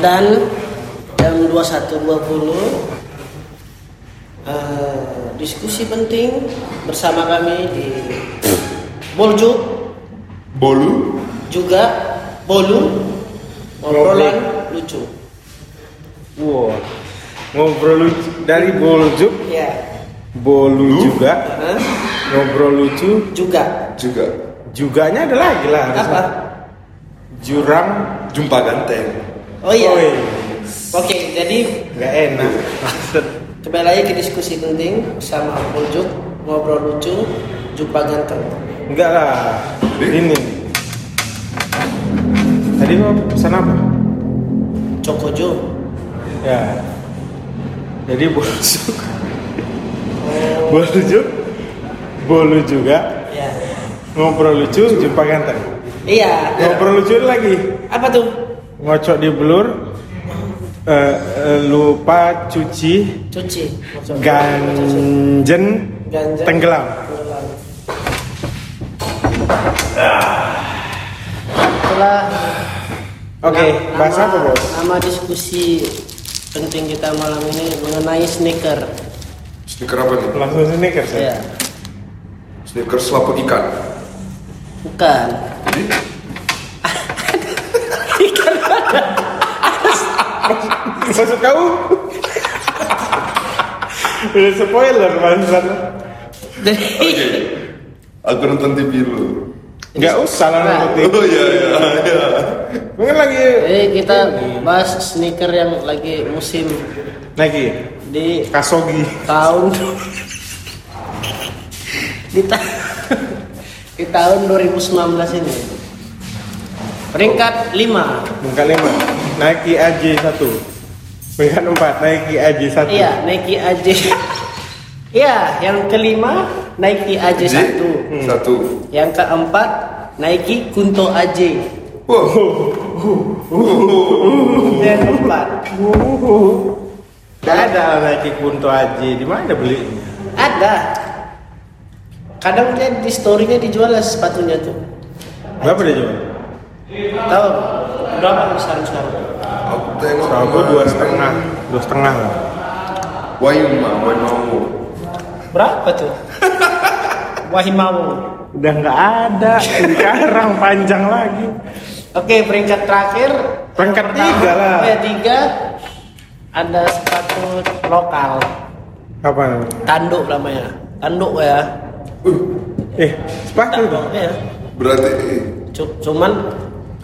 Medan jam 21.20 Eh, diskusi penting bersama kami di Boljuk Bolu. juga Bolu obrolan lucu. Wow. Ngobrol lucu dari Boljuk, Ya, Bolu Lu? juga. Hah? Ngobrol lucu, juga Juga. juganya ada lagi lah. harusnya. apa? Jurang. Jumpa ganteng. Oh iya. Oke, jadi nggak enak. kembali lagi ke diskusi penting bersama Boljuk ngobrol lucu, jumpa ganteng. Enggak lah. Ini. Tadi mau pesan apa? Cokojo. Ya. Jadi Boljuk. Oh, Boljuk. Bolu juga. ya. Ngobrol lucu, jumpa ganteng. Iya. Ngobrol lucu lagi. Apa tuh? Ngocok di blur. eh, eh, lupa cuci Cuci. Ganjen Ganja. tenggelam. Setelah Oke, bahas nama- apa bos? Nama diskusi penting kita malam ini mengenai sneaker. Sneaker apa nih? Langsung sneakers ya? Ya, Sneaker selaput ikan. bukan. Jadi maksud kau udah spoiler banget. jadi okay. aku nonton TV dulu. Gak usah lah nonton TV oh iya iya iya. Mungkin lagi jadi kita bahas sneaker yang lagi musim lagi. di Kasogi. tahun di, ta di tahun 2019 ini. Peringkat 5 peringkat 5 Nike AJ 1 pilihan empat Nike AJ satu. Iya Nike AJ iya yang kelima Nike AJ satu. hmm. satu. Yang keempat Nike Kunto AJ yang keempat. Gak ada Nike Kunto AJ di mana belinya? Ada. Kadang dia di storynya dijual lah sepatunya tuh. Berapa dia jual? Tahu? Berapa besar sekarang? Aku tengok. Kalau gua dua setengah, dua setengah lah. Wayuma. Berapa tuh? Wahimau. Udah nggak ada. Sekarang panjang lagi. Oke, peringkat terakhir. Peringkat tiga lah. Ya, tiga. Ada sepatu lokal. Apa? Tanduk namanya. Tanduk ya. Eh, sepatu Tanduk tuh. ya. Berarti Cu- Cuman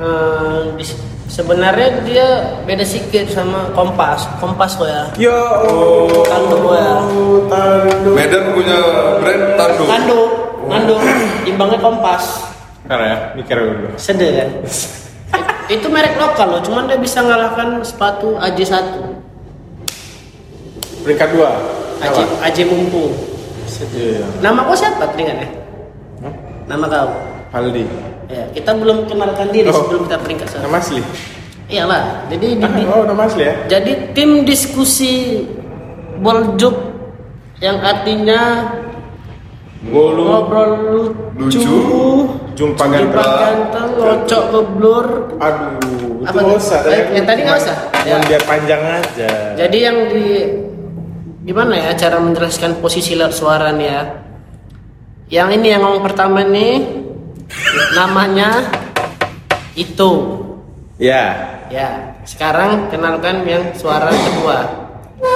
eh, di- sebenarnya dia beda sedikit sama Kompas. Kompas kok ya. Yo, oh, Tanduk ya. tanduk. Medan punya brand Tanduk. Tanduk, tanduk. Timbangnya Kompas. Karena ya, mikir dulu. Sedih kan? Itu merek lokal loh, cuman dia bisa ngalahkan sepatu AJ1. Peringkat dua. AJ, AJ Mumpung. Iya. Nama kau siapa teringat ya? Nama kau. Aldi. Ya, kita belum kenalkan diri Oh. sebelum kita peringkat satu. Nama asli. Iyalah, jadi di, Ah, oh, nama asli ya? jadi tim diskusi boljuk yang artinya Bolu. ngobrol lucu, Lucu. Jumpa ganteng. ganteng, ngocok ngeblur. Aduh, itu Apa nggak tuh? usah. Eh, yang tadi nggak usah? Ya. biar panjang aja. Jadi yang di gimana ya cara menjelaskan posisi suara nih ya? Yang ini yang ngomong pertama nih namanya itu. Ya. Ya, sekarang kenalkan yang suara kedua.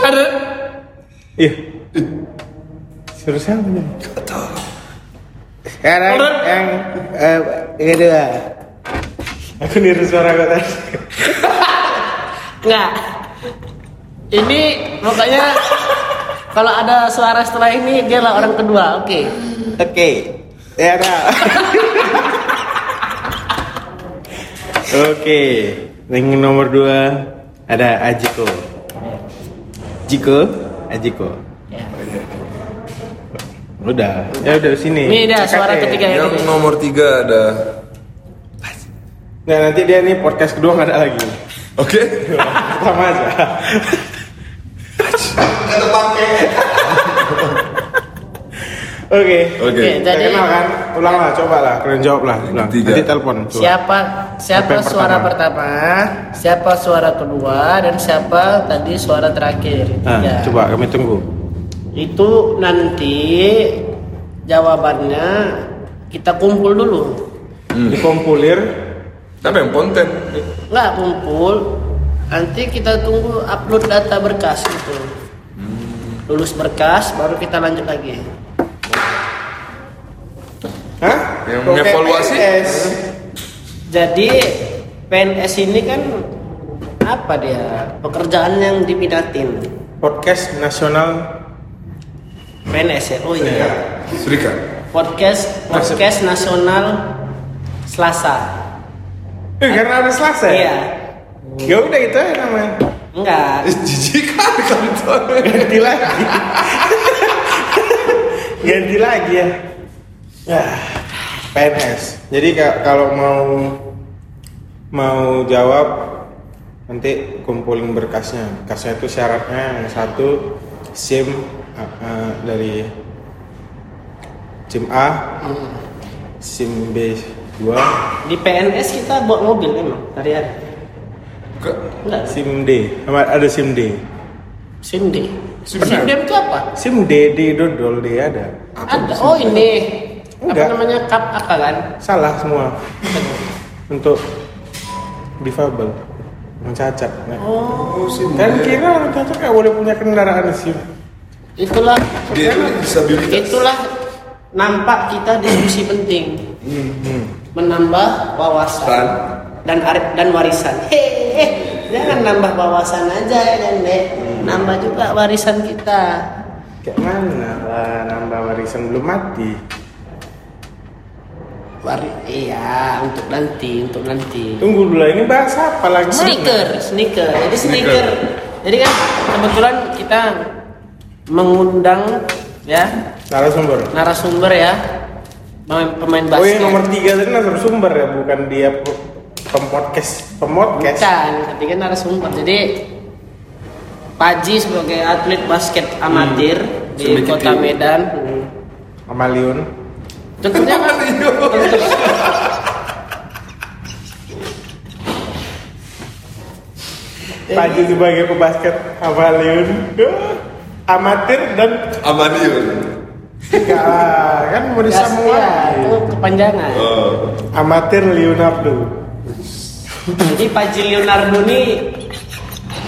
Ada. Ih. Suruh siapa nih? Sekarang yang eh, kedua. Aku niru suara kau tadi. Enggak. Ini pokoknya kalau ada suara setelah ini dia lah orang kedua. Oke. Oke. Ya dah. Oke. Yang nomor dua ada Ajiko. Jiko, Ajiko. Ya. Udah. Ya udah sini. Ini dia suara Kakek. ketiga yang Yang ini. nomor tiga ada. Nah nanti dia nih podcast kedua nggak ada lagi. Oke. Sama aja. Oke. Oke. Oke, Udah jadi kenal kan? Ulang lah, coba lah. Kalian jawab lah. Ulang. Tiga. Nanti telepon. coba. siapa siapa suara pertama? pertama, siapa suara kedua dan siapa tadi suara terakhir. Nah, Ya. coba kami tunggu. Itu nanti jawabannya kita kumpul dulu. Hmm. Dikompulir. Tapi yang konten. Nggak kumpul, nanti kita tunggu upload data berkas gitu. Lulus berkas, baru kita lanjut lagi. Yang mengevaluasi? PNS? Jadi PNS ini kan apa dia pekerjaan yang diminatin Podcast nasional. PNS ya oh iya Serikat. podcast podcast nasional Selasa Eh, karena ada Selasa ya? iya Ya udah itu aja namanya. enggak Eh, jijik kan kantor. Ganti lagi. Ganti lagi ya. Ya. PNS. Jadi ka- kalau mau mau jawab nanti kumpulin berkasnya. Berkasnya itu syaratnya yang satu SIM uh, uh, dari SIM A, SIM B 2, di PNS kita bawa mobil memang hari-hari Ke- enggak SIM D. Ada SIM D. SIM D SIM SIM D. D itu apa SIM D D dodol D ada. ada oh ini Enggak. apa namanya kap apa kan Salah semua. Untuk difabel, yang cacat. Nah. oh Kan kira orang cacat nggak boleh punya kendaraan SIM. itulah Dia itu disabilitas. itulah nampak kita diskusi penting Hmm. menambah wawasan Dan? dan arif dan warisan. Hehehe, jangan nambah wawasan aja ya kan, Dek. Nambah juga warisan kita. Kayak mana lah nambah warisan belum mati. Iya, untuk nanti, untuk nanti. Tunggu dulu ini bahas apa lagi? Mana? Sneaker, sneaker. Jadi Sneaker. sneaker. Jadi kan kebetulan kita mengundang ya Narasumber. narasumber ya pemain, pemain Oh basket. yang nomor tiga tadi narasumber ya, bukan dia pe- pemodcast. Pemodcast. Bukan, ketiga narasumber. Jadi Paji sebagai atlet basket amatir di Sedikit kota. Medan. Hmm. Amaliun. Tentunya kan Paju sebagai pebasket Amaliun. Amatir dan Amadiun. enggak lah, kan mau Gas- disamua. ya, itu kepanjangan. Oh. Amatir Leonardo. Jadi Paji Leonardo ini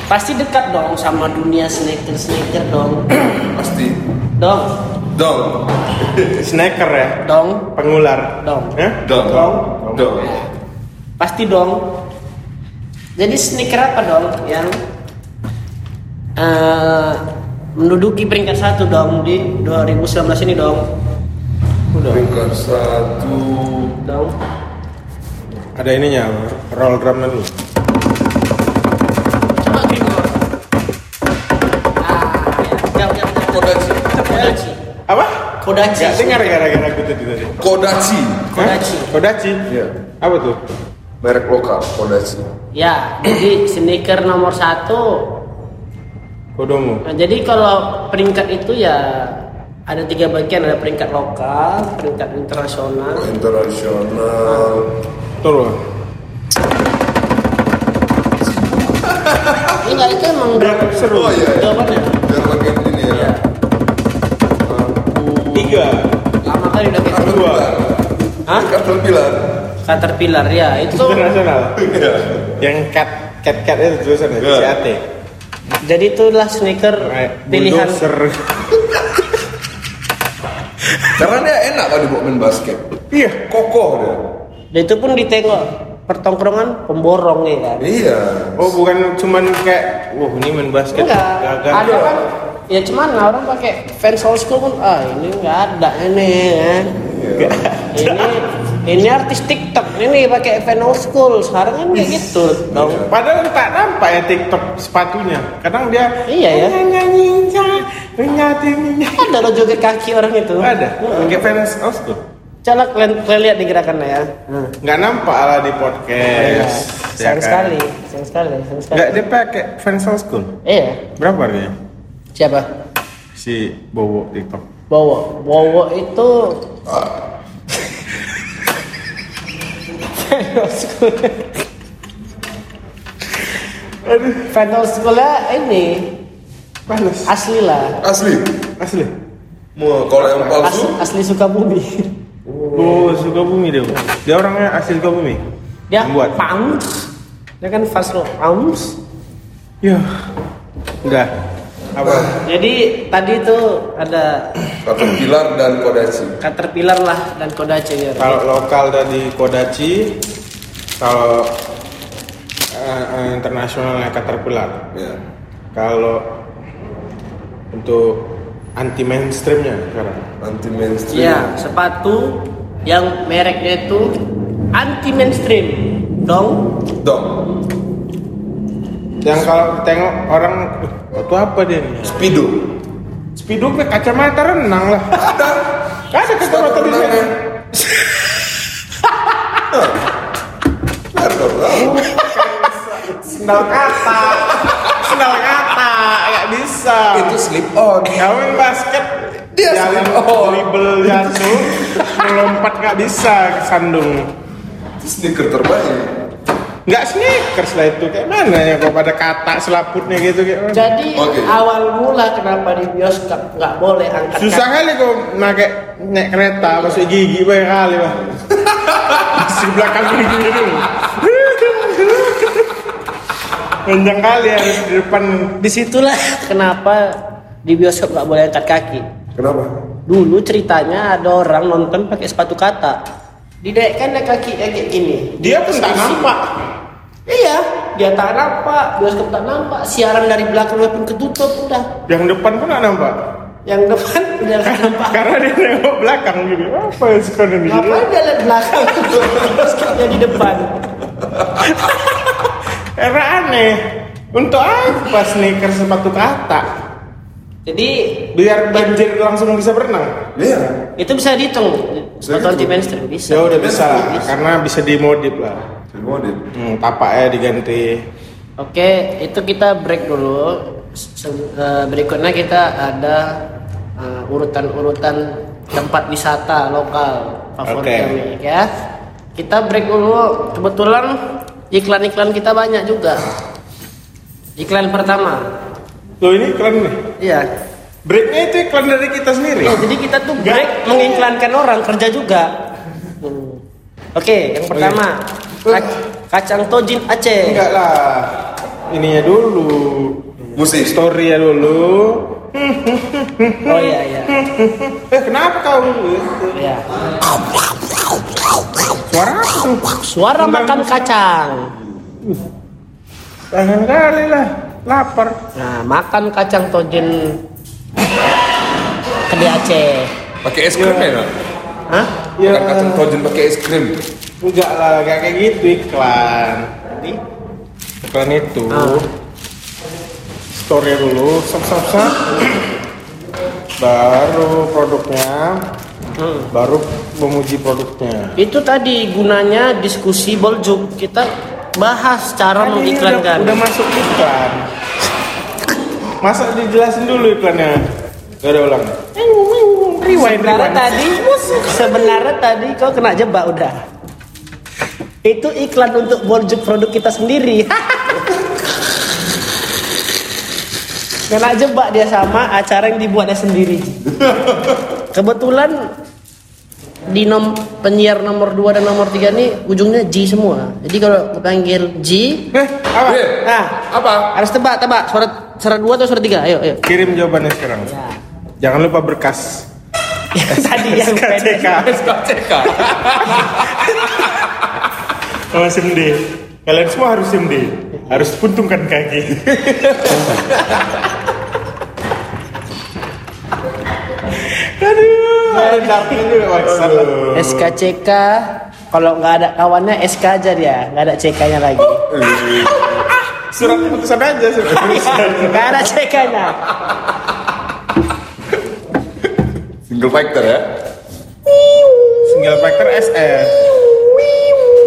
pasti dekat dong sama dunia sneaker sneaker dong, Pasti. dong, Dong. Snacker ya, dong, pengular. dong. Hah? Dong. Dong. Dong. Pasti dong. Jadi sneaker apa dong yang eh, menduduki peringkat satu dong di 2019 ini dong, Peringkat satu. dong. Ada ininya, roll drum dulu. Kodachi. Gak dengar gara-gara aku tadi tadi. Kodachi. Kodachi. Hah? Kodachi. Iya. Apa tuh? Merek lokal Kodachi. Ya, jadi sneaker nomor satu. Kodomo. Nah, jadi kalau peringkat itu ya ada tiga bagian, ada peringkat lokal, peringkat internasional. Internasional. Turun. Enggak itu emang seru. Oh iya. iya. jawabannya. Tiga. Lama kali udah kayak gitu. Dua. Hah? Caterpillar. Caterpillar ya, itu Internasional. Iya. Yang cat cat cat itu tulisan ya. Iya. CAT. jadi itulah sneaker pilihan. Karena dia enak kalau dibawa main basket. Iya. Kokoh dia. Dan itu pun ditengok pertongkrongan pemborong ya kan. Iya. Oh bukan cuman kayak, wah ini main basket. Enggak, gagal. ada kan ya cuman orang pakai fans old school pun ah ini enggak ada ini kan. Iya. ini ini artis TikTok ini pakai fan old school sekarang kan kayak gitu dong. Padahal tak nampak ya TikTok sepatunya. Kadang dia Iya ya. nyanyi nyanyi Ada lo joget kaki orang itu. Ada. Kayak fans house tuh. Coba kalian, kalian lihat di gerakannya ya. Nah. Nggak nampak lah di podcast. Sayang ya kan? sekali, sayang sekali, sayang sekali. Nggak dia pakai fans house school. Iya. Berapa harganya? Siapa? Si Bowo TikTok. Bowo. Bowo itu Final sekolah ini Panas. asli lah. Asli. Asli. Mau kalau yang palsu, Asli, asli suka bumi. Oh, Sukabumi dia. Dia orangnya asli Sukabumi. Dia Membuat. pounds. Dia kan fast pounds. Ya. Udah. Apa? Jadi tadi itu ada Caterpillar dan Kodachi. Caterpillar lah dan Kodace ya. Kalau lokal dari Kodachi, kalau eh, eh, internasionalnya Caterpillar. Ya. Kalau untuk anti mainstreamnya sekarang. Anti mainstream. Iya, sepatu yang mereknya itu anti mainstream. Dong. Dong. Yang kalau tengok orang, "Uh, itu apa dia nih? Speedo. Speedo ke kacamata renang lah. Ada. Ada kacamata di kau tahu. Sendal kata. Sendal kata. Nggak bisa. Itu slip on. Kau main basket Dia jalan slip on. dribble jatuh melompat nggak bisa ke sandung sneaker terbaik. Nggak sneakers lah itu kayak mana ya kok pada kata selaputnya gitu kayak mana? Jadi Oke. awal mula kenapa di bioskop nggak boleh angkat susah kaki. kali kok naik naik kereta masuk gigi banyak kali lah di belakang gigi dulu panjang kali harus di depan Di situlah kenapa di bioskop nggak boleh angkat kaki. Kenapa? Dulu ceritanya ada orang nonton pakai sepatu kata. Didaikkan deh kaki kayak gini. dia pun tak nampak Iya, dia tak nampak, bioskop tak nampak, siaran dari belakang pun ketutup udah. yang depan pun tak nampak Yang depan udah tak nampak. karena dia nengok belakang gitu apa yang sekarang sini Ngapain dia lihat belakang? Bioskopnya di depan. Karena aneh. Untuk apa sneakers sepatu kata? Jadi Biar banjir langsung bisa berenang. Iya. itu bisa dihitung. Bisa dihitung. mainstream bisa. Ya udah bisa, Bisa. karena bisa dimodif lah. Modif. Hmm, tapaknya diganti. Oke, itu kita break dulu. Se- eh, berikutnya kita ada eh, urutan-urutan tempat wisata lokal favorit Oke. kami ya. Kita break dulu. Kebetulan iklan-iklan kita banyak juga. Iklan pertama. Loh ini iklan nih. Iya. Breaknya itu iklan dari kita sendiri. Ya, jadi kita tuh break mengiklankan orang kerja juga. Hmm. Oke, yang pertama kac- kacang tojin Aceh. Enggak lah. Ininya dulu. Musik. Story ya dulu. Oh iya iya. Eh kenapa kau? Iya. Suara apa tuh? Suara makan kacang. Tangan kali lah. Lapar. Nah, makan kacang tojin ke Aceh. Pakai es krim ya? Hah? Ya. Makan kacang tojin pakai es krim. Enggak lah, enggak kayak gitu iklan. Iklan itu Ah. story dulu, sap sap sap. baru produknya, Hmm. baru memuji produknya. Itu tadi gunanya diskusi boljuk. Kita bahas cara Tadi mengiklankan. Udah, udah masuk iklan. Masa dijelasin dulu iklannya? Gak ada ulang. Rewind, sebenarnya rewind. tadi sebenarnya tadi kau kena jebak udah. Itu iklan untuk boljuk produk kita sendiri. kena jebak dia sama acara yang dibuatnya sendiri. Kebetulan di nom penyiar nomor 2 dan nomor 3 nih ujungnya G semua. Jadi kalau panggil G, Eh, apa? Nah apa? harus tebak tebak suara suara 2 atau suara 3? Ayo ayo. Kirim jawabannya sekarang. Ya. Jangan lupa berkas. Tadi yang SKCK. pendek. Sama SIM D. Kalian semua harus SIM D. Harus puntungkan kaki. Aduh. SKCK kalau nggak ada kawannya SK aja dia nggak ada CK-nya lagi Surat keputusan aja surat nggak ada CK-nya Single factor ya? Single factor SF.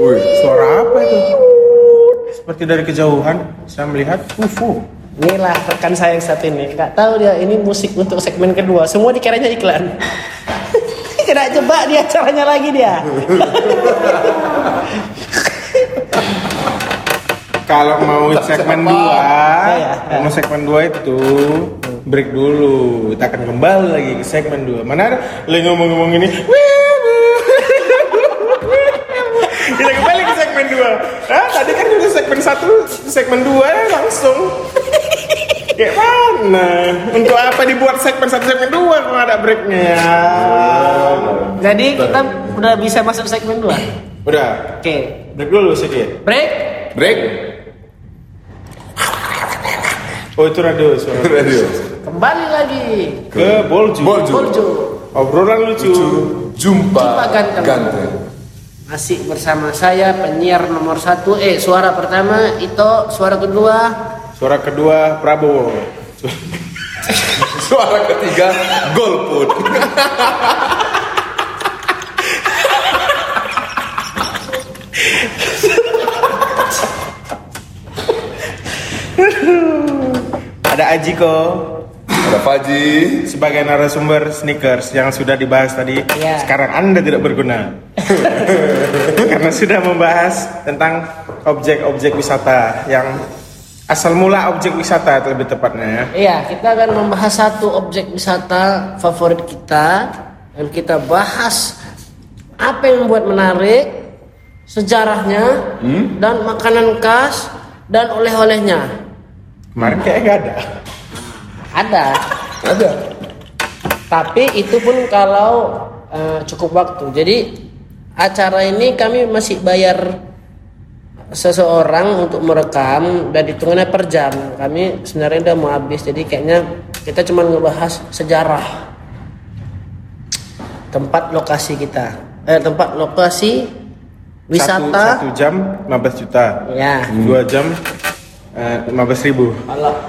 Wih. Suara apa itu? Seperti dari kejauhan saya melihat UFO. Inilah rekan saya yang satu ini. Gak tahu dia ini musik untuk segmen kedua. Semua dikiranya iklan. Kena jebak dia acaranya lagi dia. Kalau mau segmen 2, Iya. mau segmen 2 itu break dulu. Kita akan kembali lagi ke segmen 2. Mana lagi ngomong-ngomong ini. Kita kembali ke segmen 2. Hah, tadi kan udah segmen 1, segmen 2 ya langsung. Kayak mana? Untuk apa dibuat segmen 1, segmen 2 kalau ada breaknya ya? Jadi kita udah bisa masuk segmen 2. Udah, Oke. break dulu sedikit. Break. Break. Oh itu radio suara. Radio. Kembali lagi. Ke Bolju. Bolju. Boljo. Obrolan lucu. Jumpa Jumpa ganteng. ganteng. Masih bersama saya penyiar nomor satu. Eh suara pertama Ito, suara kedua Suara kedua Prabowo. Suara ketiga golput. Ada Ajiko Ada Faji. sebagai narasumber sneakers yang sudah dibahas tadi. Iya. Sekarang Anda tidak berguna. Karena sudah membahas tentang objek-objek wisata yang asal mula objek wisata lebih tepatnya ya. Iya, kita akan membahas satu objek wisata favorit kita dan kita bahas apa yang membuat menarik, sejarahnya, dan makanan khas dan oleh-olehnya. Kemarin kayaknya nggak ada. Ada, Ada. tapi itu pun kalau eh, cukup waktu. Jadi acara ini kami masih bayar seseorang untuk merekam dan hitungannya per jam. Kami sebenarnya udah mau habis, jadi kayaknya kita cuma ngebahas sejarah tempat lokasi kita, eh, tempat lokasi wisata. Satu, satu jam 15 juta. Ya, Dua jam eh, 15 ribu. kalau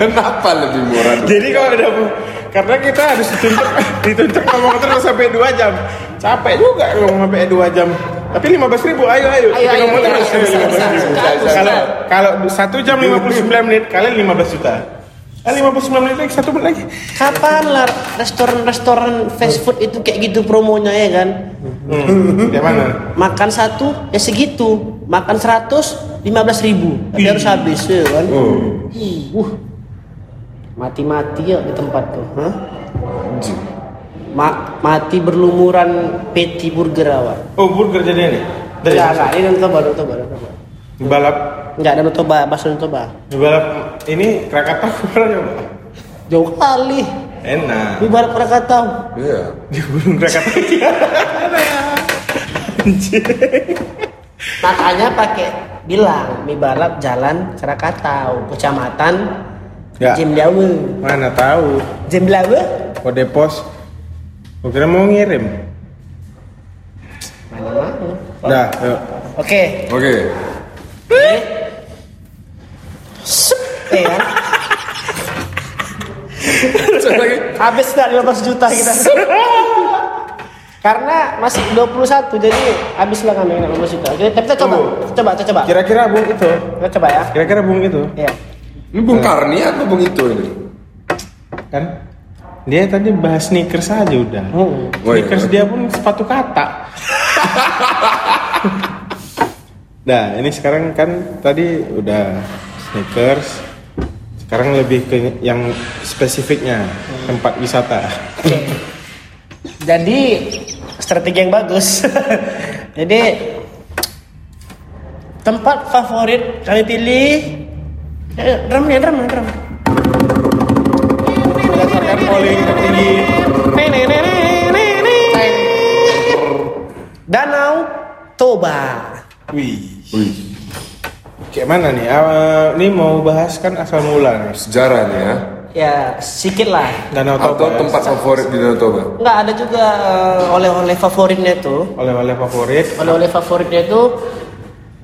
Kenapa lebih murah? Jadi kalau udah karena kita harus dituntut dituntut ngomong terus sampai 2 jam. Capek juga ngomong sampai 2 jam. Tapi 15 ribu, ayo ayo, Ayo, kita ayo, ngomong ayo, terus ayo, sampai bisa, 15 bisa, ribu. bisa, bisa. Kalau kalau satu jam 59 menit kalian 15 juta. Eh 59 menit lagi satu menit lagi. kapan lah restoran-restoran fast food itu kayak gitu promonya ya kan? Hmm. Kayak mana? Makan satu ya segitu, makan 100 15 ribu, tapi harus habis ya kan? Oh. Uh. Mati-mati ya di tempat tuh. Hah? Ma- mati berlumuran patty burger awak. Oh burger jadi ini. Dari Enggak, enggak, ini Danau Toba, Danau Toba, Danau Toba. balap Enggak, Danau Toba, bakso Danau Toba. balap ini Krakatau pernah coba? Jauh kali. Enak. Di barat Krakatau. Iya. Di Gunung Krakatau. Makanya pakai bilang mie balap jalan Krakatau, kecamatan Ya. Jemdawe. Mana tahu. Jemdawe? Kode pos. Gue kira mau ngirim. Mana mau? Dah, yuk. Oke. Oke. Sep, ya kan? Habis dah 15 juta kita. Karena masih 21 jadi habis lah kami 15 juta. Oke, tapi kita coba, kita coba, kita coba. Kira-kira bung itu. Kita coba ya. Kira-kira bung itu. Iya. Ini Bung Karni atau Bung itu ini? Kan dia tadi bahas sneakers aja udah. Hmm. Oh, iya. Sneakers dia pun sepatu kata. nah, ini sekarang kan tadi udah sneakers. Sekarang lebih ke yang spesifiknya tempat wisata. Jadi strategi yang bagus. Jadi tempat favorit kami pilih eh, drum nih drum drum. Tertinggi Danau Toba. Wih. Wih, Kayak mana nih? Ah, ini mau bahas kan asal mula nih. sejarah nih ya. Ya sedikit lah. Danau Atau Toba. tempat favorit di Danau Toba. Enggak ada juga eh, oleh-oleh favoritnya tuh. Oleh-oleh favorit. Oleh-oleh favoritnya itu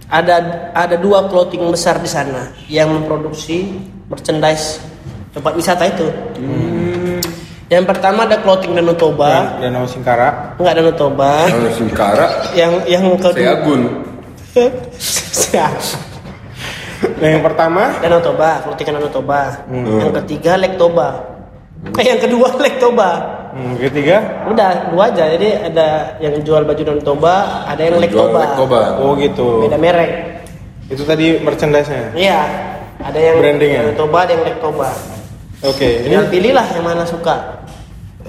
ada ada dua clothing besar di sana yang memproduksi merchandise tempat wisata itu. Yang pertama ada clothing Danau Toba, Dan Danau Singkara. enggak Danau Toba. Kalau Singkara, Yang yang saya kedua Agun. Nah, yang pertama Danau Toba, keutikan Danau Toba. Hmm. Yang ketiga Lake Toba. Eh, yang kedua Lake Toba. hmm, ketiga Udah dua aja. Jadi ada yang jual baju Danau Toba, ada yang Lake Jual Toba. Lake Toba. oh gitu Beda merek. itu tadi merchandise-nya Iya. Ada yang Brandingnya? Danau Toba, ada yang Lake Toba. oke ini Tinggal pilihlah yang mana suka.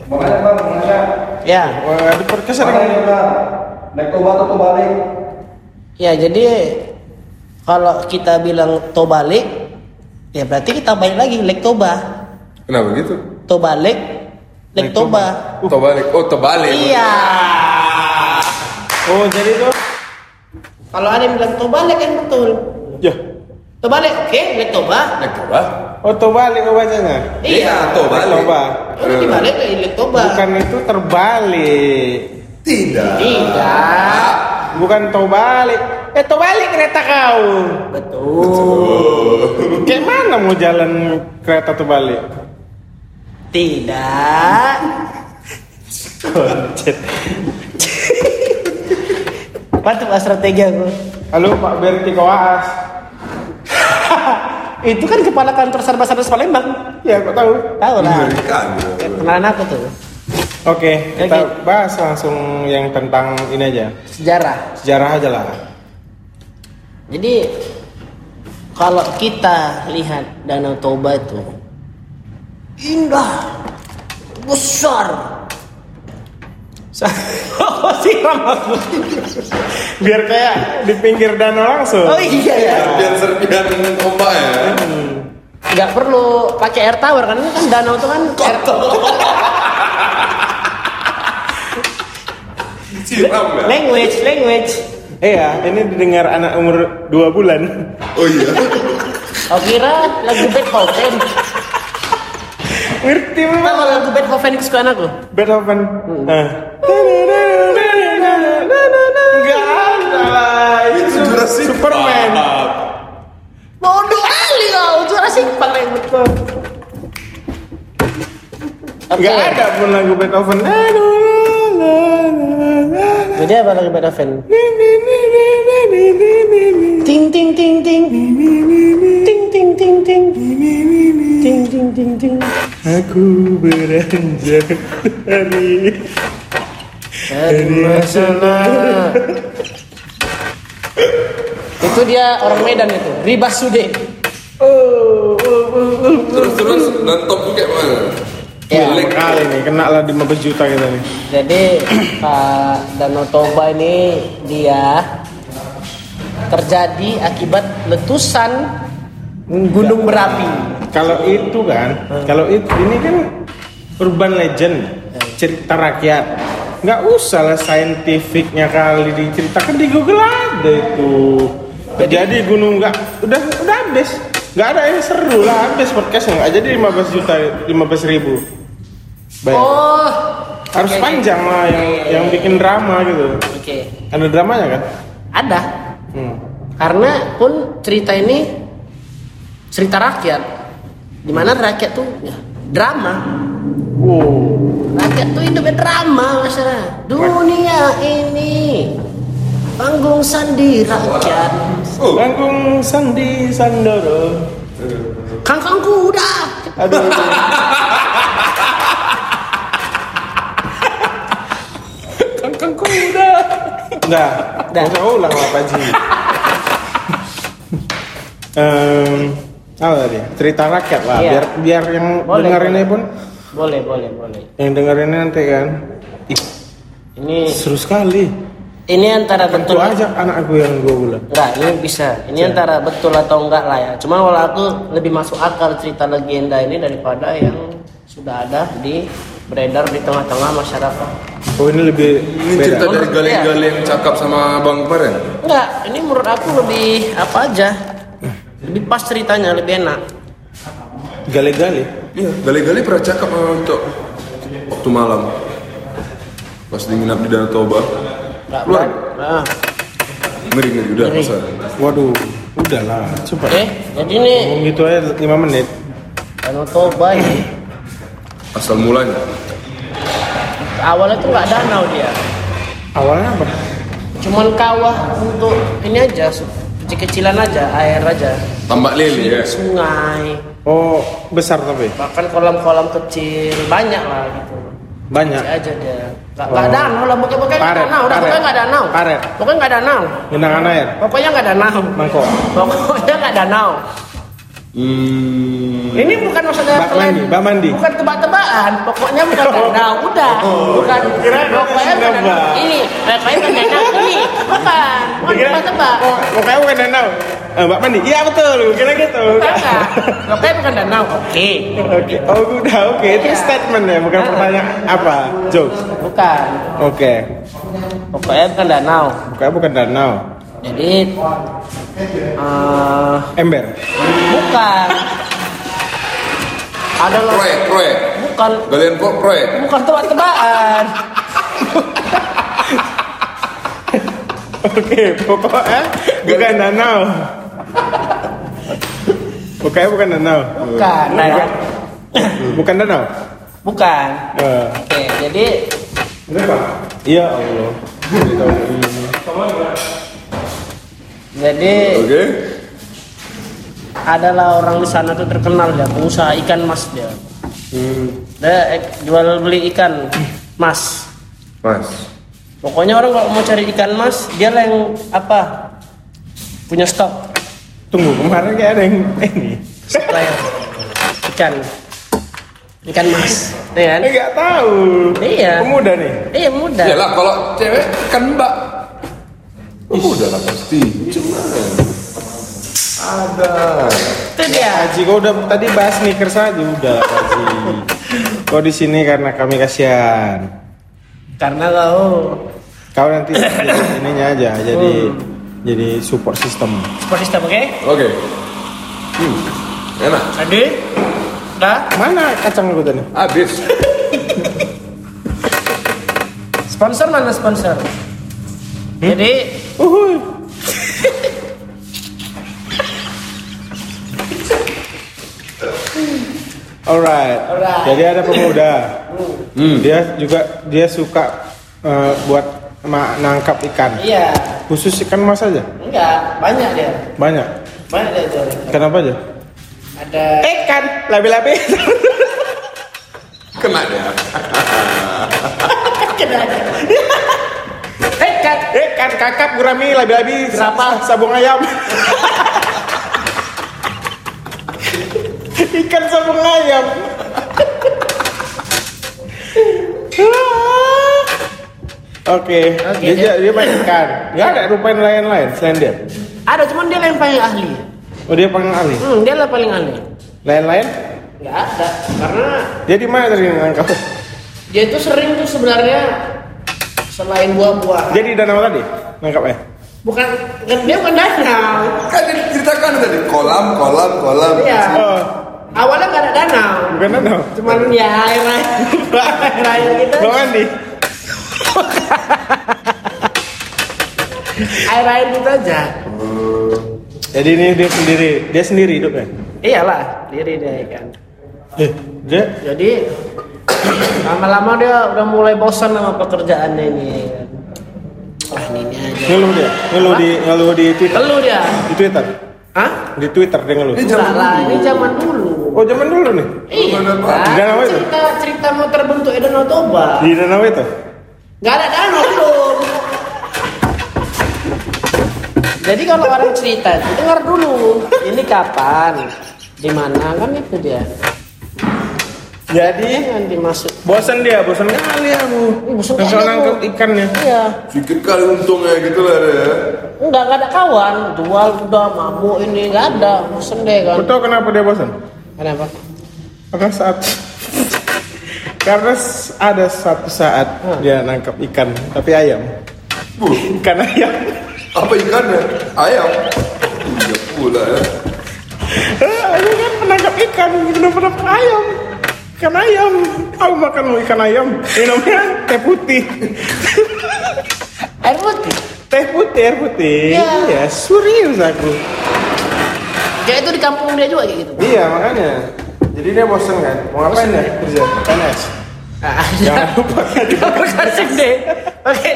Makanya bang, makanya Ya, wah, di podcast ada makanya bang, naik toba atau balik? ya jadi kalau kita bilang Tobalik, ya berarti kita balik lagi Lake Toba. Kenapa gitu? Tobalik, Lake Lake Toba. Toba. Terbalik. Oh, terbalik. Iya. oh jadi tuh Kalau ada yang bilang Tobalik kan betul. ya Tobalik, oke, Lake Toba. Naik coba. oh balik oh bacanya Iya. terbalik. Toba Oh, dibalik ke Lake Toba. bukan itu terbalik Tidak. Tidak. bukan balik eh balik kereta kau Betul. kayak mana mau jalan kereta terbalik Tidak. Mantap lah strategi aku. halo Pak Berti Koas Itu kan kepala kantor Sarba Sardas Palembang. ya kok tahu Tahu lah. Mengerikan. Kenalan aku tuh. oke kita Oke. bahas langsung yang tentang ini aja Sejarah. sejarah aja lah Jadi kalau kita lihat Danau Toba itu indah, besar. Oh, siram aku. biar kayak di pinggir danau langsung Oh iya ya. Serpian-serpian ombak ya. Nggak perlu pakai air tower kan ini kan danau itu kan air Siram ya. language language. Iya, ini didengar anak umur 2 bulan. Oh iya. Oh kira lagu Beethoven. Ngerti Tahu memang lagu Beethoven kesukaan aku? Beethoven. Nah. Enggak ada lah. Itu Jurassic Superman. Bodoh kali kau, Jurassic Park yang betul. Enggak ada pun lagu Beethoven. Jadi apa lagu Beethoven? Ting ting ting ting. Ting ting ting ting. Ting ting ting ting. Aku beranjak dari Dari masalah. Itu dia orang Medan itu, Ribas Sude. Terus terus dan top tuh kayak mana? Ya. Kali nih kena lah 15 juta kita nih. Jadi Pak Danau Toba ini dia terjadi akibat letusan gunung berapi. Kalau itu kan, kalau itu ini kan urban legend, cerita rakyat. Nggak usah lah saintifiknya kali diceritakan di Google ada itu. Jadi gunung nggak udah udah habis. Nggak ada yang seru lah habis podcastnya nggak jadi 15 juta 15 ribu. Bayar. Oh, Harus oke, panjang lah yang yang bikin drama gitu. Oke, Ada dramanya kan? ada. Hmm. Karena pun cerita ini cerita rakyat, di mana rakyat tuh ya, drama. Wow. Rakyat tuh hidupnya drama masalah. Dunia ini panggung sandi rakyat. Oh. Langkung Sandi Sandoro. Kangkang kuda. Aduh. Kangkang kuda. Enggak, Dah. nggak usah ulang lah Pak Ji. Apa tadi? Cerita rakyat lah, Iya. biar biar yang Boleh, dengar boleh. ini pun, Boleh, boleh, boleh. yang dengar ini nanti kan, ih, Ini seru sekali. ini antara Tentu betul aja anakku yang dua bulan. Enggak, ini bisa. Ini antara betul atau enggak lah ya. Cuma kalau aku lebih masuk akal cerita legenda ini daripada yang sudah ada di beredar di tengah-tengah masyarakat. Oh ini lebih Ini beda. cerita dari gali-gali yang cakap sama Bang kemarin. Enggak, ini menurut aku lebih apa aja. Lebih pas ceritanya, lebih enak. Gali-gali. Iya, gali-gali pernah cakap sama untuk waktu malam. Pas di nginap di Danau Toba. Keluar. Nah, Ngeri ngeri udah Ngeri. masa. Waduh, udahlah, coba. oke. Jadi ini Ngomong gitu aja 5 menit. Danau Toba ini Asal mulanya. awalnya tuh nggak danau dia. Awalnya apa? Cuman kawah untuk ini aja kecil-kecilan aja, air aja. Tambak lele ya. Sungai, Oh, besar tapi bahkan kolam-kolam kecil banyak lah gitu. banyak. Kecil aja dia. Gak, Oh. danau lah, pokoknya pokoknya nggak Paret, danau, udah pokoknya nggak danau. Paret. Pokoknya nggak danau. Genangan air. Pokoknya nggak danau. Mangkok. Pokoknya nggak danau. Hmm. Ini bukan maksudnya Bak mandi, bak mandi. Bukan tebak-tebakan, pokoknya bukan danau, udah. Bukan Kira pokoknya bukan. Ini, pokoknya bukan danau ini. Bukan, bukan tebak-tebak. Oh, pokoknya bukan danau. Eh, Mbak Mandi. Iya betul, kira gitu. Bukan. Pokoknya bukan danau. Oke. Oke, oh udah oke. Itu Iya. statement ya, bukan Ah. pertanyaan apa? Jokes. Bukan. Oke. Pokoknya bukan danau. Pokoknya bukan danau. Jadi eh Ember. bukan. Adalah Proyek, proyek. bukan Galian kok proyek. bukan tebak-tebakan. Oke, pokoknya bukan danau. Pokoknya bukan danau. Bukan. Nah, ya. Bukan danau. Bukan. Eh, Oke, jadi Iya Allah. Jadi Oke. adalah orang di sana tuh terkenal ya pengusaha ikan mas dia. Hmm. Dia ek- jual beli ikan mas. Mas. Pokoknya orang kalau mau cari ikan mas, dia lah yang apa? Punya stok Tunggu, kemarin kayak ada yang ini. supplier ikan ikan mas, ya kan? Eh, nggak tahu. Iya. Pemuda nih. Iya mudah. Yalah kalau cewek kan mbak. Oh, udah lah pasti. Cuma ada. Itu dia. Haji, kau udah tadi bahas sneakers aja udah Haji. Kau di sini karena kami kasihan. Karena kau Kau nanti jadi ininya aja, jadi jadi support system. seperti sistem oke? Oke. Hmm. Enak. Tadi, dah. Mana kacang lu tadi? Habis. Sponsor mana sponsor? Jadi Uhuy. Alright. Alright. Jadi ada pemuda. Dia juga dia suka eh, buat nangkap ikan. iya, Khusus ikan mas aja. enggak banyak dia, Banyak. banyak dia jual. Kenapa aja? Ada Ikan, labi-labi. Kena dia. ikan. Ikan, kakap, gurami, labi-labi, Berapa? Sabung ayam. ikan sabung ayam. Oke, Oke, dia, dia- dia main ikan. Gak ada rupain lain-lain selain dia. Ada, cuman dia yang paling ahli. Oh dia paling ahli. Hmm, dia lah paling ahli. Lain-lain? Enggak ada, karena Dia di mana tadi nangkap? dia itu sering tuh sebenarnya selain buah-buahan. Dia di danau tadi nangkapnya. Bukan, kan dia bukan danau. Kan diceritakan tadi kolam, kolam, kolam. Iya. Oh, Awalnya nggak ada danau. bukan danau. Cuman ya air air air air gitu. Bang Andi. Air air gitu aja. Jadi ini dia sendiri, dia sendiri hidupnya. Iyalah, diri dia kan. Eh, dia Jadi lama-lama dia udah mulai bosan sama pekerjaannya ini. ya kan. Ah ini, ini aja. ngeluh dia, ngeluh di ngeluh di Twitter. Keluh dia. Di Twitter. Hah? Di Twitter dia ngeluh. Ini zaman lah, dulu. ini zaman dulu. Oh, zaman dulu nih. Iya. Mana, Pak? Di danau itu? cerita cerita mau terbentuk Danau Toba. Di danau itu. Gak ada danau belum. Jadi kalau orang cerita itu dengar dulu. Ini kapan? Di mana kan itu dia. Jadi Jangan dimasuk. bosan dia, bosan kali aku. Ih, bosan kali nangkep aku. ikannya. Iya. Sedikit kali untungnya gitu lah dia. ya. Enggak, enggak ada kawan. Jual udah mabuk ini enggak ada. Bosan deh kan. Kau tahu kenapa dia bosan? Kenapa? Karena saat karena ada satu saat dia nangkap ikan, tapi ayam. Bu, Ikan ayam. apa ikannya? Ayam. Iya pula ya. Aku kan menangkap ikan, dapat ayam? Ikan ayam. Aku makan ikan ayam. Minumnya teh putih. Air putih. Teh putih, air putih. Iya. Iya, serius aku. Kayak itu di kampung dia juga kayak gitu. Iya, makanya. Jadi dia bosan kan? Mau ngapain ya kerja? PNS. Ah, Jangan lupa kan deh. Oke.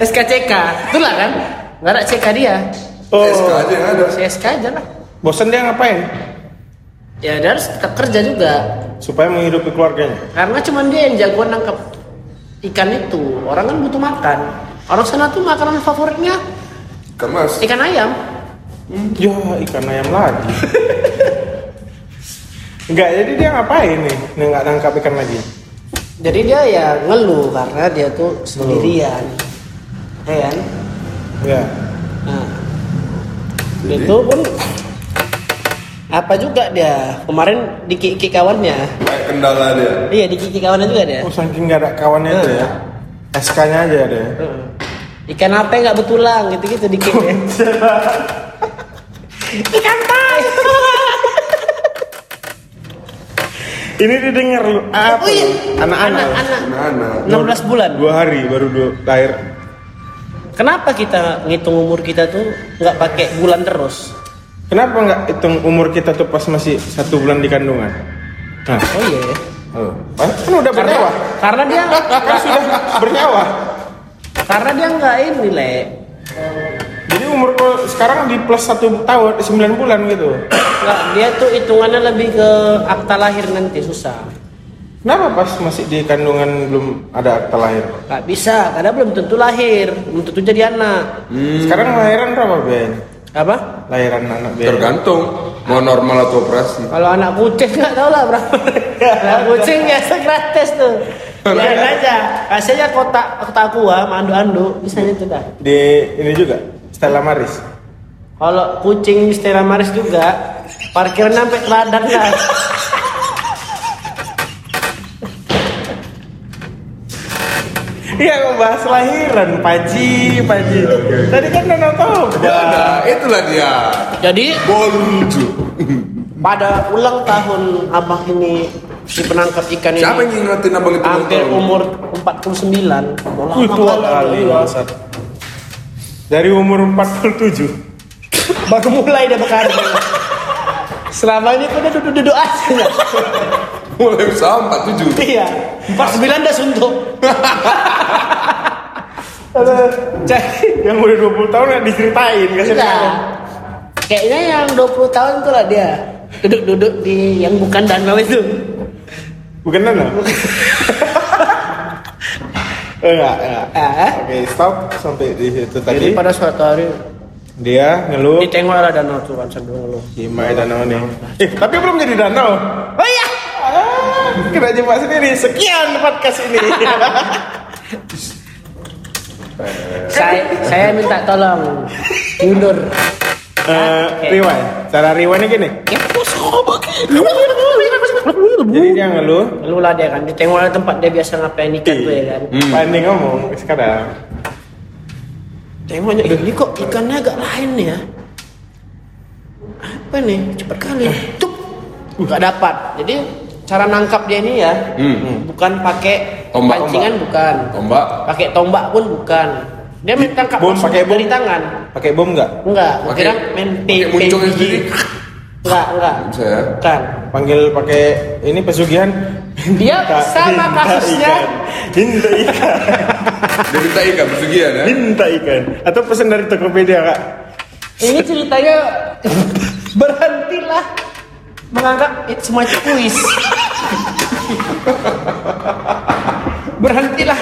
SKCK. Itulah kan. Enggak ada CK dia. Oh, SK aja yang ada. CSK aja lah bosan dia ngapain? ya dia harus tetap kerja juga Supaya menghidupi keluarganya. karena cuma dia yang jagoan nangkap ikan itu orang kan butuh makan orang sana tuh makanan favoritnya Kan mas. ikan ayam Ya, ikan ayam lagi. Enggak, jadi dia ngapain nih? Nih nggak nangkap ikan lagi. jadi dia ya ngeluh karena dia tuh sendirian ya kan Ya. nah itu pun apa juga dia kemarin di kiki kawannya Kayak kendala dia. iya di kiki kawannya juga dia Oh, saking nggak ada kawannya itu ya. SK-nya aja ada. ya? ikan apa yang nggak betulang gitu gitu dikit ya ikan pai Ini didengar lu apa? Oh iya. Anak-anak. anak Anak-anak. 16 bulan Dua hari baru dua lahir. kenapa kita ngitung umur kita tuh nggak pakai bulan terus Kenapa nggak hitung umur kita tuh pas masih satu bulan di kandungan? Nah, oh iya ya. oh. kan udah karena bernyawa. karena dia Kan sudah bernyawa. karena dia nggak ini le Jadi umur sekarang di plus satu tahun, sembilan bulan gitu. nggak dia tuh hitungannya lebih ke akta lahir nanti susah Kenapa pas masih di kandungan belum ada akta lahir? nggak bisa karena belum tentu lahir belum tentu jadi anak Sekarang lahiran berapa biayanya? Apa? Lahiran anak biaya. Tergantung. Mau normal atau operasi. kalau anak kucing nggak tahu lah berapa anak kucing biasa gratis tuh. Biarin aja. Kasih aja kotak kotak aqua mandu andu bisa itu dah. Di ini juga Stella Maris. kalau kucing Stella Maris juga parkiran sampai ladang dah Iya, kok bahas lahiran, Paji, Paji. Tadi kan udah tahu. Nah, itulah dia. jadi Bonju. pada ulang tahun abang ini si penangkap ikan ini Siapa yang ngingetin abang itu? hampir umur 49 Mau lama Wih, tua kali. Dari umur 47. baru mulai dia bekerja selama ini tuh dia duduk-duduk aja Mulai usaha 47. iya 49 udah suntuk Jadi yang udah 20 tahun nggak diceritain, kasih Iya. tahu. kayaknya yang 20 tahun tuh lah dia duduk-duduk di yang bukan danau itu Bukan Nana? enggak, enggak. eh? Oke, stop sampai di situ jadi tadi. pada suatu hari Dia ngeluh ditengok lah danau tuh kan sambil ngeluh Gimana danau nih? Eh, tapi belum jadi danau. Kena jebak sendiri. Sekian podcast ini. saya saya minta tolong mundur Eh, rewind. Cara rewindnya gini. Jadi dia ngeluh. Lalu lah dia kan, ditengok lah tempat dia biasa ngapain ikan tuh ya kan. Hmm. Ngomong sekarang. Tengoknya, eh, ini kok ikannya agak lain ya. Apa nih? Cepat kali. Cuk. Gak dapat. Jadi cara nangkap dia ini ya, Hmm. bukan pakai Tombak, pancingan bukan. Tombak. Pakai tombak pun bukan. Dia main tangkap Bom, pakai bom. dari tangan. Pakai bom nggak? Enggak, gua Pakai- kira main pakai pe- pe- sendiri. Enggak, enggak. Bisa ya? Bukan. Panggil pakai ini pesugihan. Dia sama minta kasusnya. ikan. Minta ikan. Dia minta ikan pesugihan ya. Minta ikan. Atau pesan dari Tokopedia kak. Ini ceritanya berhentilah menganggap itu semua itu kuis. berhentilah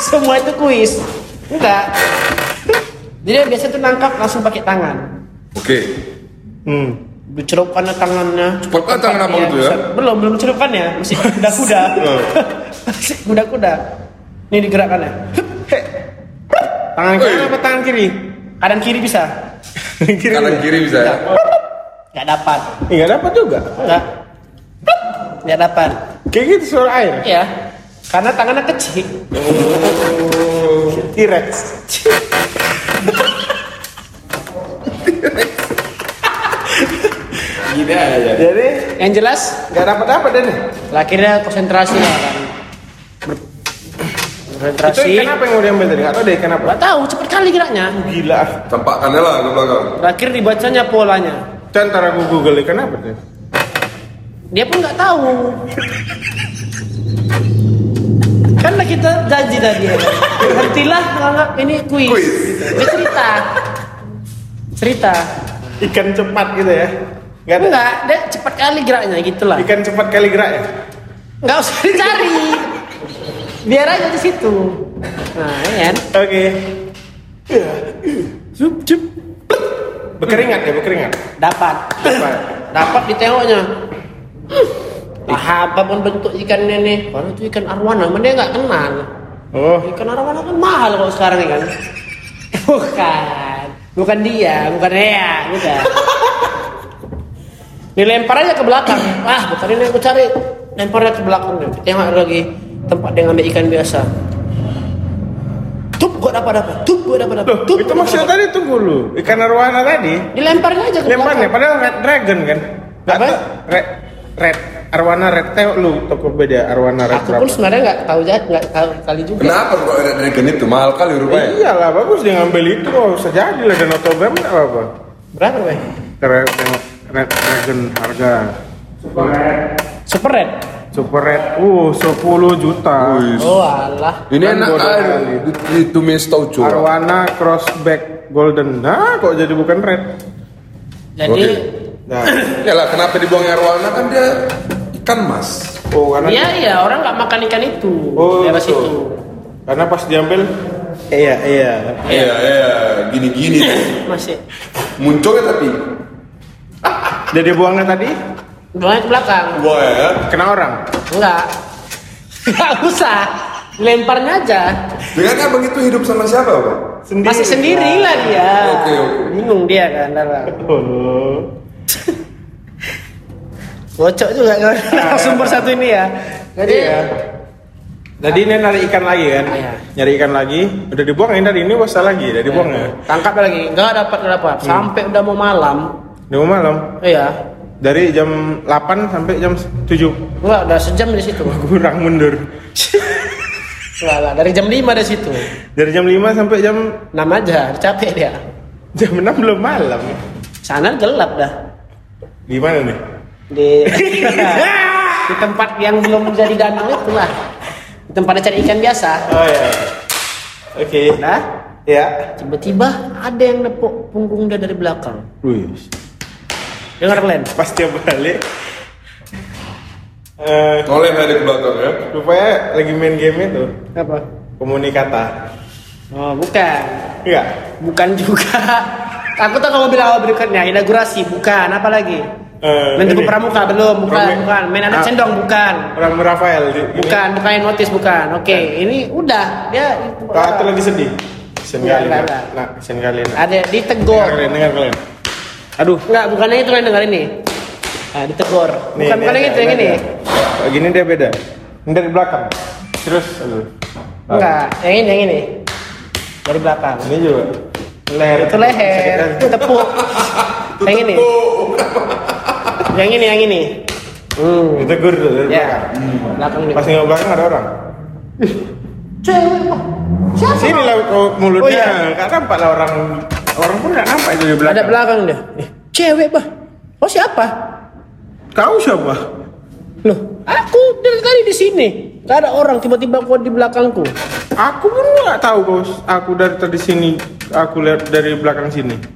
semua itu kuis. Enggak. Jadi biasa tuh nangkap langsung pakai tangan. Oke. Hmm. Dicelupkan tangannya. Cepat kan tangan abang itu ya? Belum, belum celupkannya. Masih kuda-kuda. Masih kuda-kuda. Ini digerakkannya. Tangan kanan apa tangan kiri? Kanan kiri bisa. kiri. Kanan kiri bisa ya. Nggak dapat. Enggak dapat juga. Enggak. Nggak dapat. Kayak gitu suara air. Iya. Karena tangannya kecil. T-Rex. Gini aja. Jadi Yang jelas, nggak dapat apa deh nih. akhirnya konsentrasi lah kan. Itu konsentrasi. ikan apa yang mau diambil tadi? Nggak tahu deh ikan apa. Gak tahu, cepet kali geraknya. Gila. Tampakkannya lah ke belakang. Terakhir dibacanya polanya. Dan antara gue google ikan apa deh? Dia pun nggak tahu. Karena kita janji tadi ya. Berhentilah menganggap ini kuis. Kuis. Dia cerita. cerita. Ikan cepat gitu ya. Enggak ada. Enggak, dia cepat kali geraknya gitu lah. Ikan cepat kali gerak ya. Enggak usah dicari. Biar aja di situ. Nah, ya? Oke. Zup, zup. Berkeringat ya, berkeringat. Dapat. Cepat. Dapat ditengoknya. Lah apa pun bentuk ikannya nih. Kalau itu ikan arwana, mana dia nggak kenal. Oh, Ikan arwana kan mahal kalau sekarang ya kan. Bukan. Bukan dia, bukan dia, bukan. Dilempar aja ke belakang. Wah, bukan ini yang aku cari. Lempar aja ke belakang. Tengok lagi tempat ngambil ikan biasa. Tup, gua dapat dapat. Tup, gua dapat dapat. Loh, Tup, itu maksudnya tadi tunggu lu. Ikan arwana tadi. dapat. Dilemparnya aja ke Lemparnya, padahal red dragon kan. Nggak Apa? Red, red. Arwana red. Tengok lu Tokopedia Arwana red Aku pun sebenarnya nggak tahu jahat, nggak tahu kali juga. Kenapa kok Red Dragon itu mahal kali rupanya? Iyalah bagus dia ngambil itu nggak usah jadi lah dan otobem nggak apa-apa. Berapa, Bang? Red, red dragon harga Super Red. super red. Uh 10 juta. Wih. Oh, alah. Ini Kan enak kali. Itu- Itu tau cuy. Arwana crossback golden. Nah kok jadi bukan red? Jadi. Nah, Ya lah, kenapa dibuang arwana kan dia ikan mas. oh karena Iya iya orang nggak makan ikan itu Oh, daerah betul. situ. karena pas diambil iya iya Iya, iya, gini-gini. Masih. Munculnya tapi. jadi buangnya tadi Buangnya ke belakang. Wah ya. kena orang Enggak. Enggak usah. Lemparnya aja. Dengan abang itu hidup sama siapa, Pak? Masih sendiri lah dia. Oke, oke. Bingung dia kan dalam. oh. Bocok juga kan. Sumber satu ini ya. Jadi iya jadi ini nyari ikan lagi kan Iya. nyari ikan lagi udah dibuangin tadi ini bosa lagi udah dibuang ya tangkap lagi. Enggak dapat enggak dapat. Sampai udah mau malam. di malam Iya. Dari jam 8 sampai jam 7 Enggak, udah sejam di situ. kurang mundur Enggak lah, dari jam 5 di situ. dari jam 5 sampai jam 6 aja, capek dia. jam 6 belum malam Sana gelap dah. di mana nih Di di tempat yang belum jadi danau itulah. Di tempat cari ikan biasa. oh ya oke Nah, ya tiba-tiba ada yang nepuk punggung dia dari belakang. Wih, Dengar kalian? pas dia balik eh Noleh ada ke belakang ya. rupanya lagi main game itu Apa? komunikata Oh, bukan. enggak Bukan juga. Aku tahu kamu bilang awal berikutnya inaugurasi, bukan. Apa lagi? Eh, Main ini. tepuk pramuka belum, bukan, Rame- bukan. Main anak Ah. cendong bukan. orang Rafael di- ini. Bukan, bukan yang notice bukan. Oke, ini udah dia Kak itu lagi sedih sen kali enggak. nak sen kali ada dengar ditegur. kalian dengar kalian aduh Enggak, bukannya itu yang dengar ini. Nah, ditegur. nih, bukan ini bukan yang ada, itu yang ini. Kayak gini dia beda ini dari belakang terus aduh Enggak, yang ini yang ini. Dari belakang. ini juga leher Itu leher, itu tepuk. yang ini. yang ini, yang ini. Hmm. ditegur tuh dari Ya, belakang belakang nih. pas nengok belakang ada orang Cewek. Siapa? sini lah mulutnya Oh, iya. nampak lah orang orang pun nggak nampak itu di belakang Ada belakang dia. Eh, cewek, Bah. Oh, siapa? kau siapa Loh, aku dari tadi di sini. Gak ada orang tiba-tiba kau di belakangku. aku pun nggak tahu bos aku dari tadi sini aku lihat dari belakang sini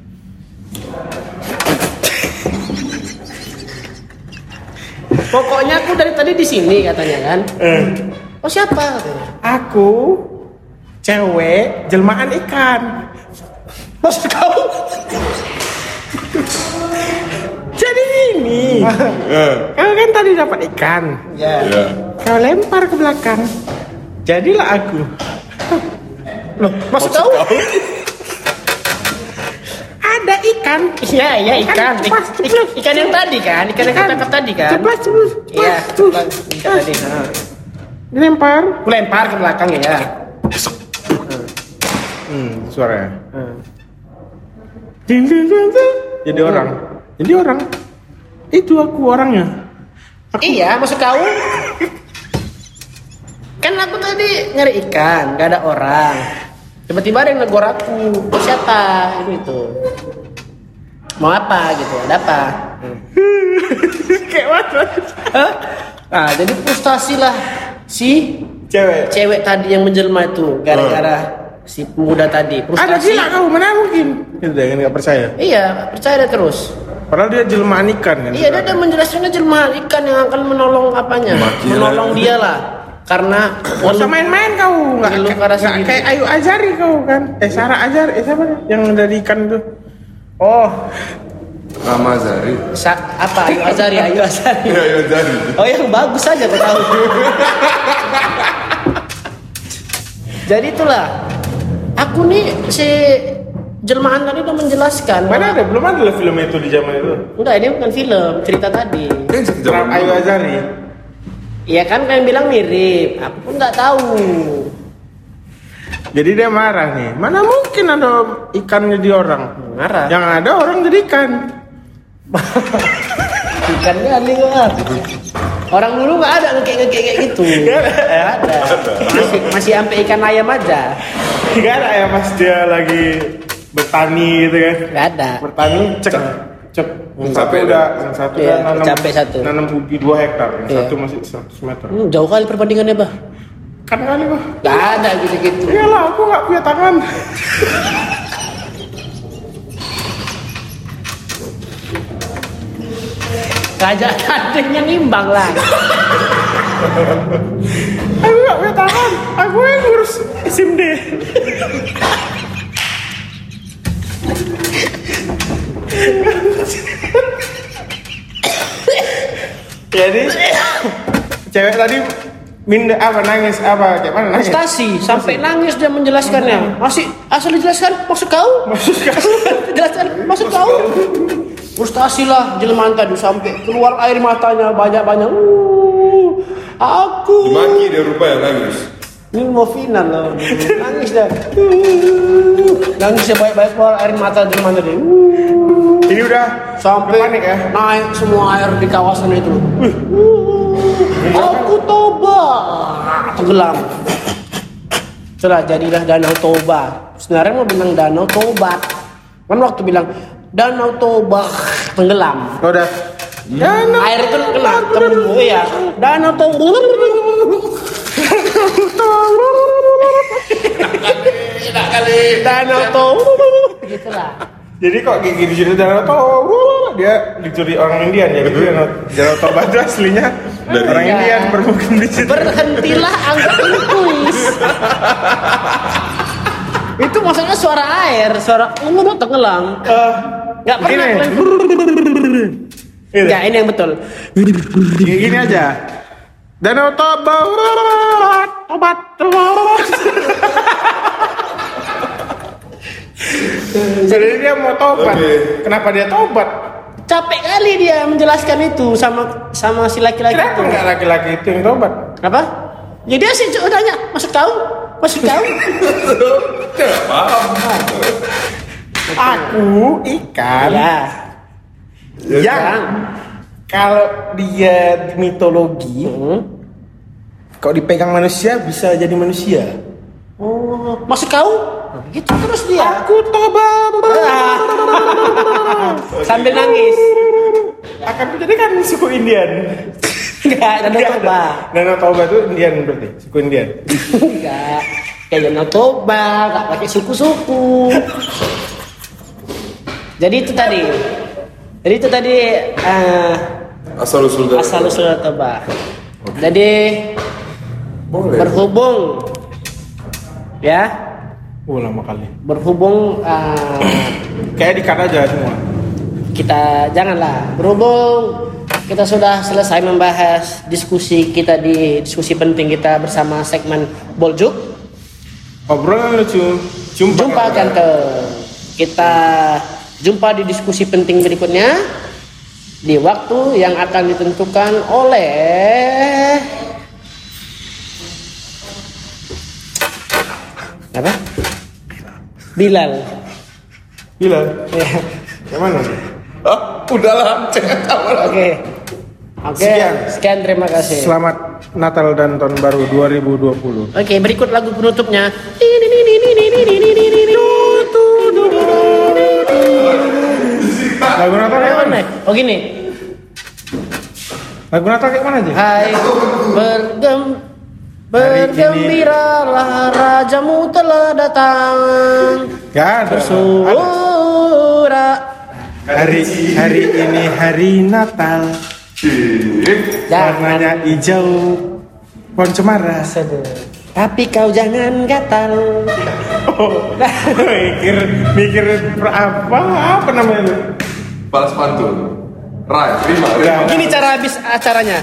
Pokoknya aku dari tadi di sini katanya kan. eh. Oh siapa? Katanya. Aku cewek jelmaan ikan. Maksud kau? Jadi ini, Eh, kau kan tadi dapat ikan, Ya. ya. kau lempar ke belakang. Jadilah aku. Loh, maksud kau? Ada ikan. Iya, iya ikan. Ikan, cepat, Ik- cepat. ikan yang tadi kan, ikan yang kita tangkap tadi kan. Ceplas, ceplas, Iya, ikan tadi. Nah. Dilempar. Aku lempar ke belakang ya. Hmm, suaranya. Hmm. Ding, ding, ding, ding. Jadi orang. Jadi orang. Itu aku orangnya. Iya, maksud kau? Kan aku tadi nyari ikan, gak ada orang. Tiba-tiba ada yang negor aku. Oh, siapa? Itu itu. Mau apa gitu? Ada apa? Kayak mana? Nah, jadi frustasi lah si Cewek. cewek tadi yang menjelma itu gara-gara si pemuda tadi. Ada Frustasi. gila kau, mana mungkin? Gitu deh, nggak percaya. Iya, percaya dia terus. Padahal dia jelmaan ikan kan. Iya, dia ada menjelaskannya jelma ikan yang akan menolong apanya? Maki menolong lah. dia lah. Karena Gak usah main-main kau, nggak kayak Ayu Azari kau kan? Eh Sarah Azari, eh siapa nih? yang dari ikan tuh? Oh, Rama Zari. sa- apa Ayu Azari, Ayu Azari. Iya, iya Zari. Oh yang bagus saja kau tahu. Jadi itulah. Aku nih si jelmaan tadi udah menjelaskan. mana ada? Belum ada loh film itu di zaman itu. Enggak, ini bukan film, cerita tadi. Kan zaman Ayu. Azari. Iya kan kalian bilang mirip. Aku pun nggak tahu. Jadi dia marah nih. Mana mungkin ada ikan jadi orang? Marah. Yang ada orang jadi ikan. Ikan kali gua. Orang dulu nggak ada ngekek ngekek kayak gitu. Nggak ada. Masih masih sampai ikan ayam aja. Gak ada ya pas dia lagi bertani gitu kan? Nggak ada. Bertani cek cek. Yang satu udah, yang satu Iya, udah nanam, capek satu. nanam di dua hektar, yang Iya. satu masih 100 meter. Hmm, jauh kali perbandingannya bah. Kan kali bah. Nggak ada gitu-gitu. Iyalah, aku nggak punya tangan. Kajak tandingnya nimbang lah. Aku nggak punya tangan. Aku yang ngurus D. Jadi cewek tadi minda apa nangis apa kayak mana nangis? Frustasi sampai nangis dia menjelaskannya. Masih asal dijelaskan maksud kau? Maksud kau? Jelaskan maksud kau? Frustasi lah jelmaan tadi sampai keluar air matanya banyak-banyak. Uh, aku Dimaki dia rupanya nangis. Ini mau final loh. Nangis dah. Nangis ya banyak-banyak keluar air mata jelmaan tadi. Uh, Ini udah sampai panik ya. naik semua air di kawasan itu. Aku toba tenggelam. Itulah jadilah danau toba. Sebenarnya mau bilang danau tobat. Kan waktu bilang danau toba tenggelam. Oh, udah. No. Air itu kena kembung ya. Danau toba. Danau toba. Gitulah. Jadi kok kayak gini jadi danau toba dia dicuri orang Indian ya gitu danau danau toba itu aslinya Dari- orang Iya. Indian bermukim di situ. Berhentilah anggap ini kuis. itu maksudnya suara air, suara umum tenggelam. Eh, Nggak pernah. gini. Gitu. Nggak, ini yang betul. Gini aja. Danau Toba. Tobat. Jadi dia mau tobat. Oke. Kenapa dia tobat? Capek kali dia menjelaskan itu sama sama si laki-laki Kenapa itu. nggak laki-laki itu yang tobat? Apa? Ya dia sih cuma tanya, masuk tahu? Masuk tahu? Aku ikan ya. yang kalau dia di mitologi, Hmm. Kalau dipegang manusia bisa jadi manusia. Oh, masuk tahu? Gitu terus dia. Aku tobat. Sambil nangis. Akan menjadikan suku Indian. Enggak, dan Nggak coba. ada. Danau Toba itu Indian berarti, suku Indian. Enggak. Kayak Danau Toba, enggak pakai suku-suku. Jadi itu tadi. Jadi itu tadi eh, Asal usul dari asal usul Toba. Jadi Boleh. berhubung ya, Oh lama kali. berhubung eh, Kayak dikat aja semua. kita janganlah berhubung kita sudah selesai membahas diskusi kita di diskusi penting kita bersama segmen Boljuk Obrolan lucu. Jumpa. jumpa ganteng kita jumpa di diskusi penting berikutnya di waktu yang akan ditentukan oleh apa Bilal Gila. ya Yang mana? Ah, udahlah, oke oke Sekian. sekian terima kasih Selamat Natal dan Tahun Baru 2020. Oke, berikut lagu penutupnya. Lagu Natal kayak mana? Oh gini. Lagu Natal kayak mana aja? Hai bergem Bergembiralah rajamu telah datang Gak ada. Surah Hari hari ini hari Natal. Jangan Warnanya hijau. Pohon cemara. sedih Tapi kau jangan gatal Oh, mikir mikir apa apa namanya itu? Balas pantun. Rai, terima, terima. Ya. Ini cara habis acaranya